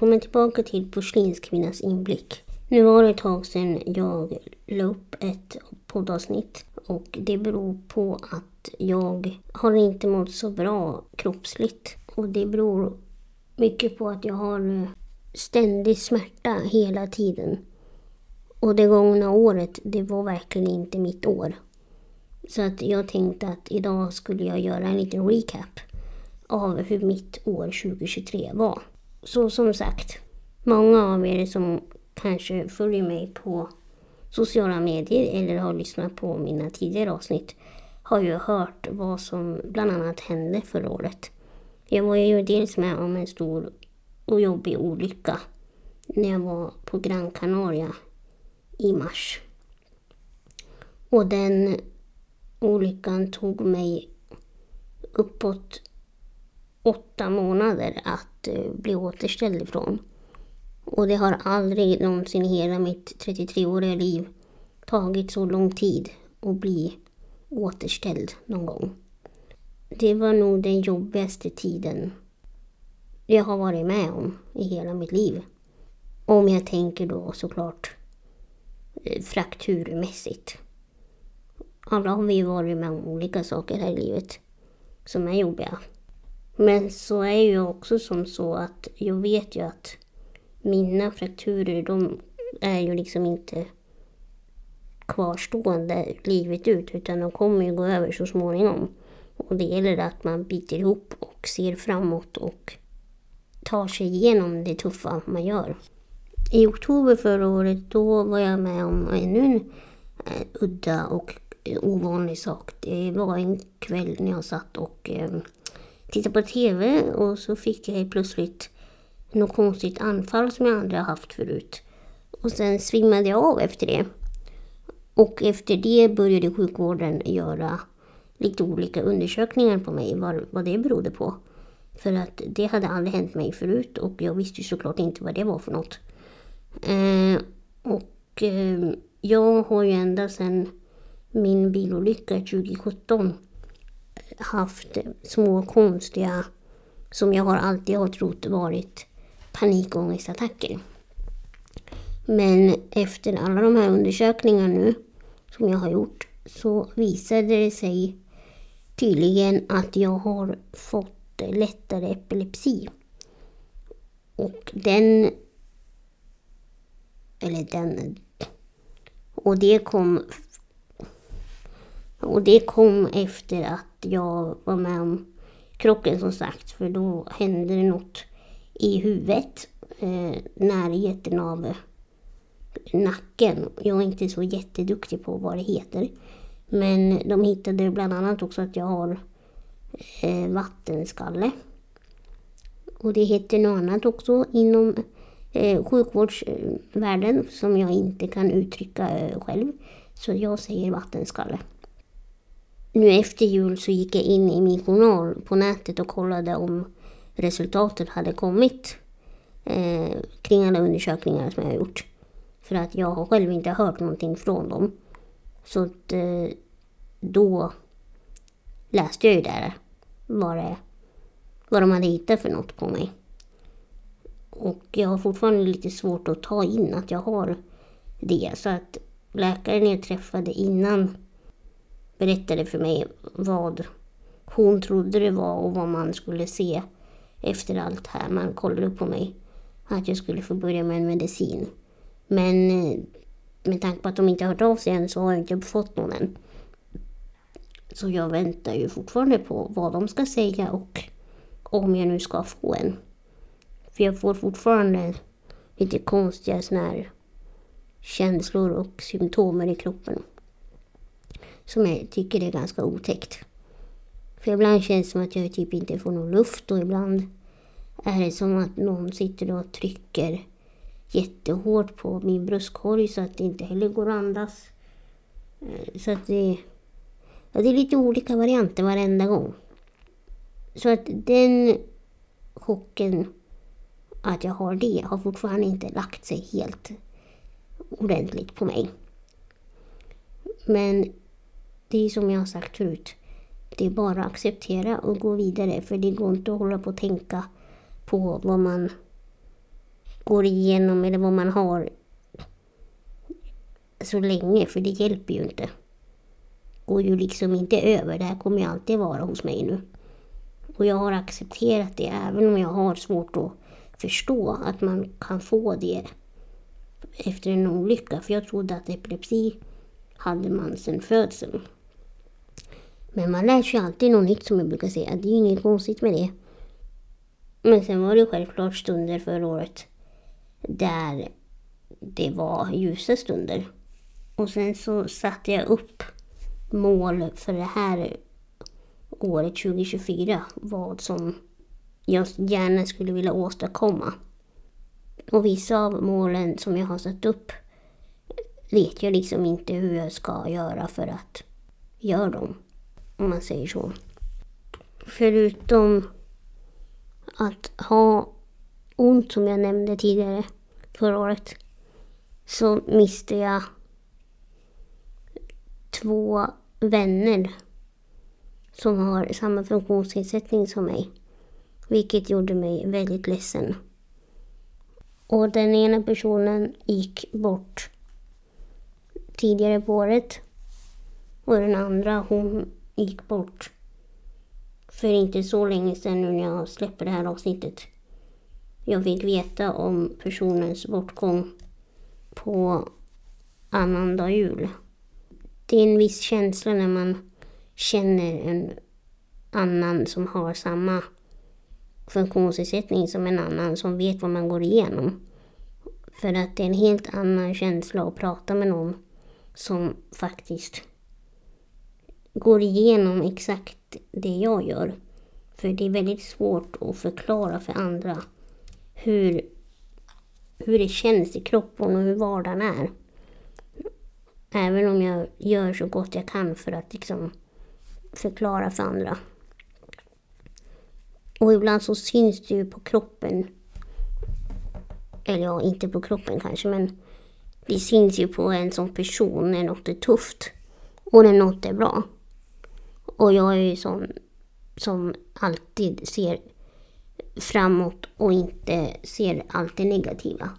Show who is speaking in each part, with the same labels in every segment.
Speaker 1: Välkommen tillbaka till Porslinskvinnans inblick. Nu var det ett tag sedan jag la upp ett poddavsnitt och det beror på att jag har inte mått så bra kroppsligt. Och det beror mycket på att jag har eh, ständig smärta hela tiden. Och det gångna året, det var verkligen inte mitt år. Så att jag tänkte att idag skulle jag göra en liten recap av hur mitt år 2023 var. Så som sagt, många av er som kanske följer mig på sociala medier eller har lyssnat på mina tidigare avsnitt har ju hört vad som bland annat hände förra året. Jag var ju dels med om en stor och jobbig olycka när jag var på Gran Canaria i mars. Och den olyckan tog mig uppåt åtta månader att eh, bli återställd ifrån. Och det har aldrig någonsin i hela mitt 33-åriga liv tagit så lång tid att bli återställd någon gång. Det var nog den jobbigaste tiden jag har varit med om i hela mitt liv. Om jag tänker då såklart eh, frakturmässigt. Alla har vi varit med om olika saker här i livet som är jobbiga. Men så är ju också som så att jag vet ju att mina frakturer de är ju liksom inte kvarstående livet ut utan de kommer ju gå över så småningom. Och det gäller att man biter ihop och ser framåt och tar sig igenom det tuffa man gör. I oktober förra året då var jag med om ännu en eh, udda och ovanlig sak. Det var en kväll när jag satt och eh, tittade på TV och så fick jag plötsligt något konstigt anfall som jag aldrig haft förut. Och sen svimmade jag av efter det. Och efter det började sjukvården göra lite olika undersökningar på mig, vad, vad det berodde på. För att det hade aldrig hänt mig förut och jag visste ju såklart inte vad det var för något. Eh, och eh, jag har ju ända sedan min bilolycka 2017 haft små konstiga, som jag har alltid har trott varit panikångestattacker. Men efter alla de här undersökningarna nu som jag har gjort så visade det sig tydligen att jag har fått lättare epilepsi. Och den... Eller den... Och det kom... Och det kom efter att jag var med om krocken som sagt. För då hände det något i huvudet. Eh, närheten av nacken. Jag är inte så jätteduktig på vad det heter. Men de hittade bland annat också att jag har eh, vattenskalle. Och det heter något annat också inom eh, sjukvårdsvärlden som jag inte kan uttrycka eh, själv. Så jag säger vattenskalle. Nu efter jul så gick jag in i min journal på nätet och kollade om resultatet hade kommit eh, kring alla undersökningar som jag har gjort. För att jag har själv inte hört någonting från dem. Så att, eh, då läste jag ju där vad, det, vad de hade hittat för något på mig. Och jag har fortfarande lite svårt att ta in att jag har det. Så att läkaren jag träffade innan berättade för mig vad hon trodde det var och vad man skulle se efter allt här. Man kollade upp på mig att jag skulle få börja med en medicin. Men eh, med tanke på att de inte har hört av sig än så har jag inte fått någon än. Så jag väntar ju fortfarande på vad de ska säga och om jag nu ska få en. För jag får fortfarande lite konstiga såna här känslor och symptomer i kroppen. Som jag tycker är ganska otäckt. För ibland känns det som att jag typ inte får någon luft och ibland är det som att någon sitter och trycker jättehårt på min bröstkorg så att det inte heller går att andas. Eh, så att det, ja, det är lite olika varianter varenda gång. Så att den chocken att jag har det har fortfarande inte lagt sig helt ordentligt på mig. Men det är som jag har sagt förut. Det är bara att acceptera och gå vidare för det går inte att hålla på och tänka på vad man går igenom eller vad man har så länge, för det hjälper ju inte. Går ju liksom inte över, det här kommer ju alltid vara hos mig nu. Och jag har accepterat det, även om jag har svårt att förstå att man kan få det efter en olycka. För jag trodde att epilepsi hade man sedan födseln. Men man lär sig alltid något nytt som jag brukar säga. Det är ju inget konstigt med det. Men sen var det självklart stunder förra året där det var ljusa stunder. Och sen så satte jag upp mål för det här året 2024. Vad som jag gärna skulle vilja åstadkomma. Och vissa av målen som jag har satt upp vet jag liksom inte hur jag ska göra för att göra dem. Om man säger så. Förutom att ha ont som jag nämnde tidigare förra året så miste jag två vänner som har samma funktionsnedsättning som mig. Vilket gjorde mig väldigt ledsen. Och den ena personen gick bort tidigare på året. Och den andra hon gick bort för inte så länge sedan nu när jag släpper det här avsnittet. Jag fick veta om personens bortgång på annandag jul. Det är en viss känsla när man känner en annan som har samma funktionsnedsättning som en annan som vet vad man går igenom. För att det är en helt annan känsla att prata med någon som faktiskt går igenom exakt det jag gör. För det är väldigt svårt att förklara för andra hur, hur det känns i kroppen och hur vardagen är. Även om jag gör så gott jag kan för att liksom förklara för andra. Och ibland så syns det ju på kroppen. Eller ja, inte på kroppen kanske, men det syns ju på en som person när något är tufft och när något är bra. Och jag är ju sån som alltid ser framåt och inte ser allt det negativa.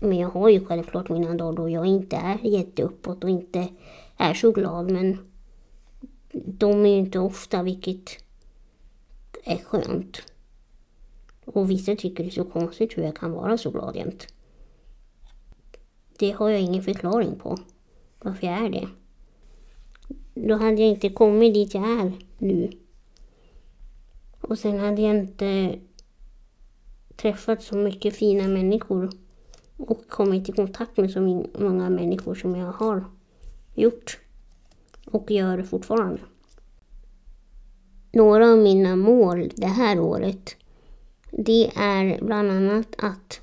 Speaker 1: Men jag har ju självklart mina dagar då jag inte är jätteuppåt och inte är så glad. Men de är ju inte ofta, vilket är skönt. Och vissa tycker det är så konstigt hur jag kan vara så glad jämt. Det har jag ingen förklaring på, varför jag är det. Då hade jag inte kommit dit jag är nu. Och sen hade jag inte träffat så mycket fina människor och kommit i kontakt med så många människor som jag har gjort och gör fortfarande. Några av mina mål det här året det är bland annat att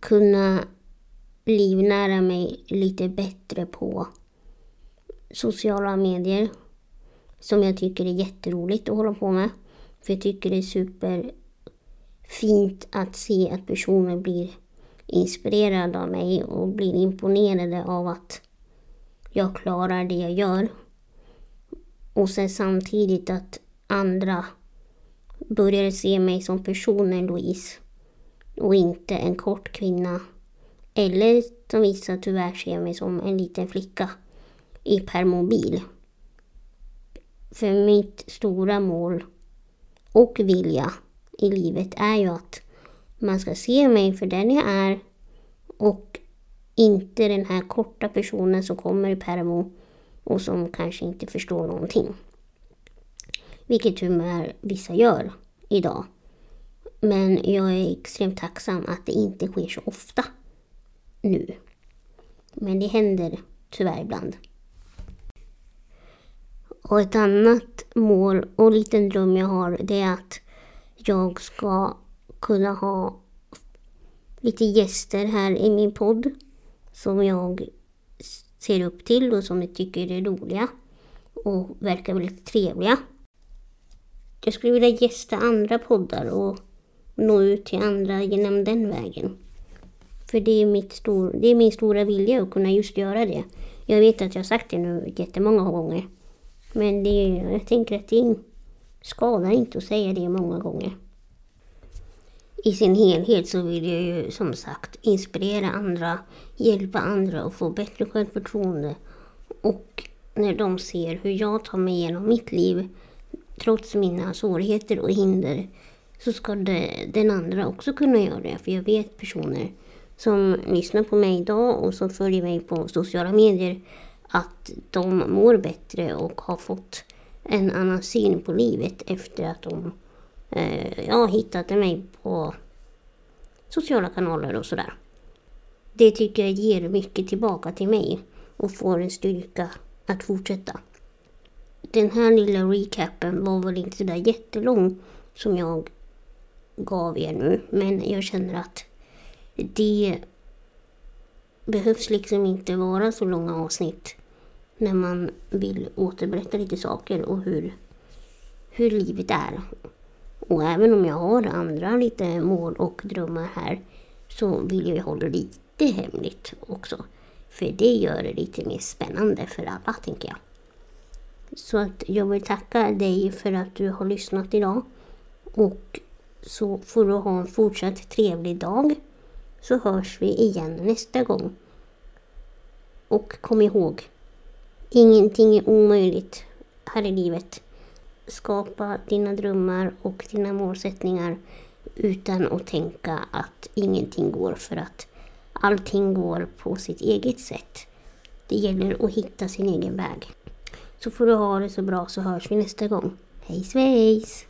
Speaker 1: kunna livnära mig lite bättre på sociala medier som jag tycker är jätteroligt att hålla på med. För jag tycker det är superfint att se att personer blir inspirerade av mig och blir imponerade av att jag klarar det jag gör. Och sen samtidigt att andra börjar se mig som personen Louise och inte en kort kvinna. Eller som vissa tyvärr ser mig som en liten flicka i permobil. För mitt stora mål och vilja i livet är ju att man ska se mig för den jag är och inte den här korta personen som kommer i permo och som kanske inte förstår någonting. Vilket tyvärr vissa gör idag. Men jag är extremt tacksam att det inte sker så ofta nu. Men det händer tyvärr ibland. Och ett annat mål och liten dröm jag har det är att jag ska kunna ha lite gäster här i min podd som jag ser upp till och som jag tycker är roliga och verkar väldigt trevliga. Jag skulle vilja gästa andra poddar och nå ut till andra genom den vägen. För det är, mitt stor, det är min stora vilja att kunna just göra det. Jag vet att jag har sagt det nu jättemånga gånger. Men det, jag tänker att det skadar inte att säga det många gånger. i sin helhet så vill jag ju som sagt inspirera andra, hjälpa andra och få bättre självförtroende. Och när de ser hur jag tar mig igenom mitt liv trots mina svårigheter och hinder så ska det, den andra också kunna göra det. För jag vet personer som lyssnar på mig idag och som följer mig på sociala medier att de mår bättre och har fått en annan syn på livet efter att de eh, ja, hittade mig på sociala kanaler och sådär. Det tycker jag ger mycket tillbaka till mig och får en styrka att fortsätta. Den här lilla recapen var väl inte sådär jättelång som jag gav er nu, men jag känner att det behövs liksom inte vara så långa avsnitt när man vill återberätta lite saker och hur, hur livet är. Och även om jag har andra lite mål och drömmar här så vill jag hålla lite hemligt också. För det gör det lite mer spännande för alla, tänker jag. Så att jag vill tacka dig för att du har lyssnat idag. Och så får du ha en fortsatt trevlig dag. Så hörs vi igen nästa gång. Och kom ihåg, ingenting är omöjligt här i livet. Skapa dina drömmar och dina målsättningar utan att tänka att ingenting går för att allting går på sitt eget sätt. Det gäller att hitta sin egen väg. Så får du ha det så bra så hörs vi nästa gång. Hej svejs!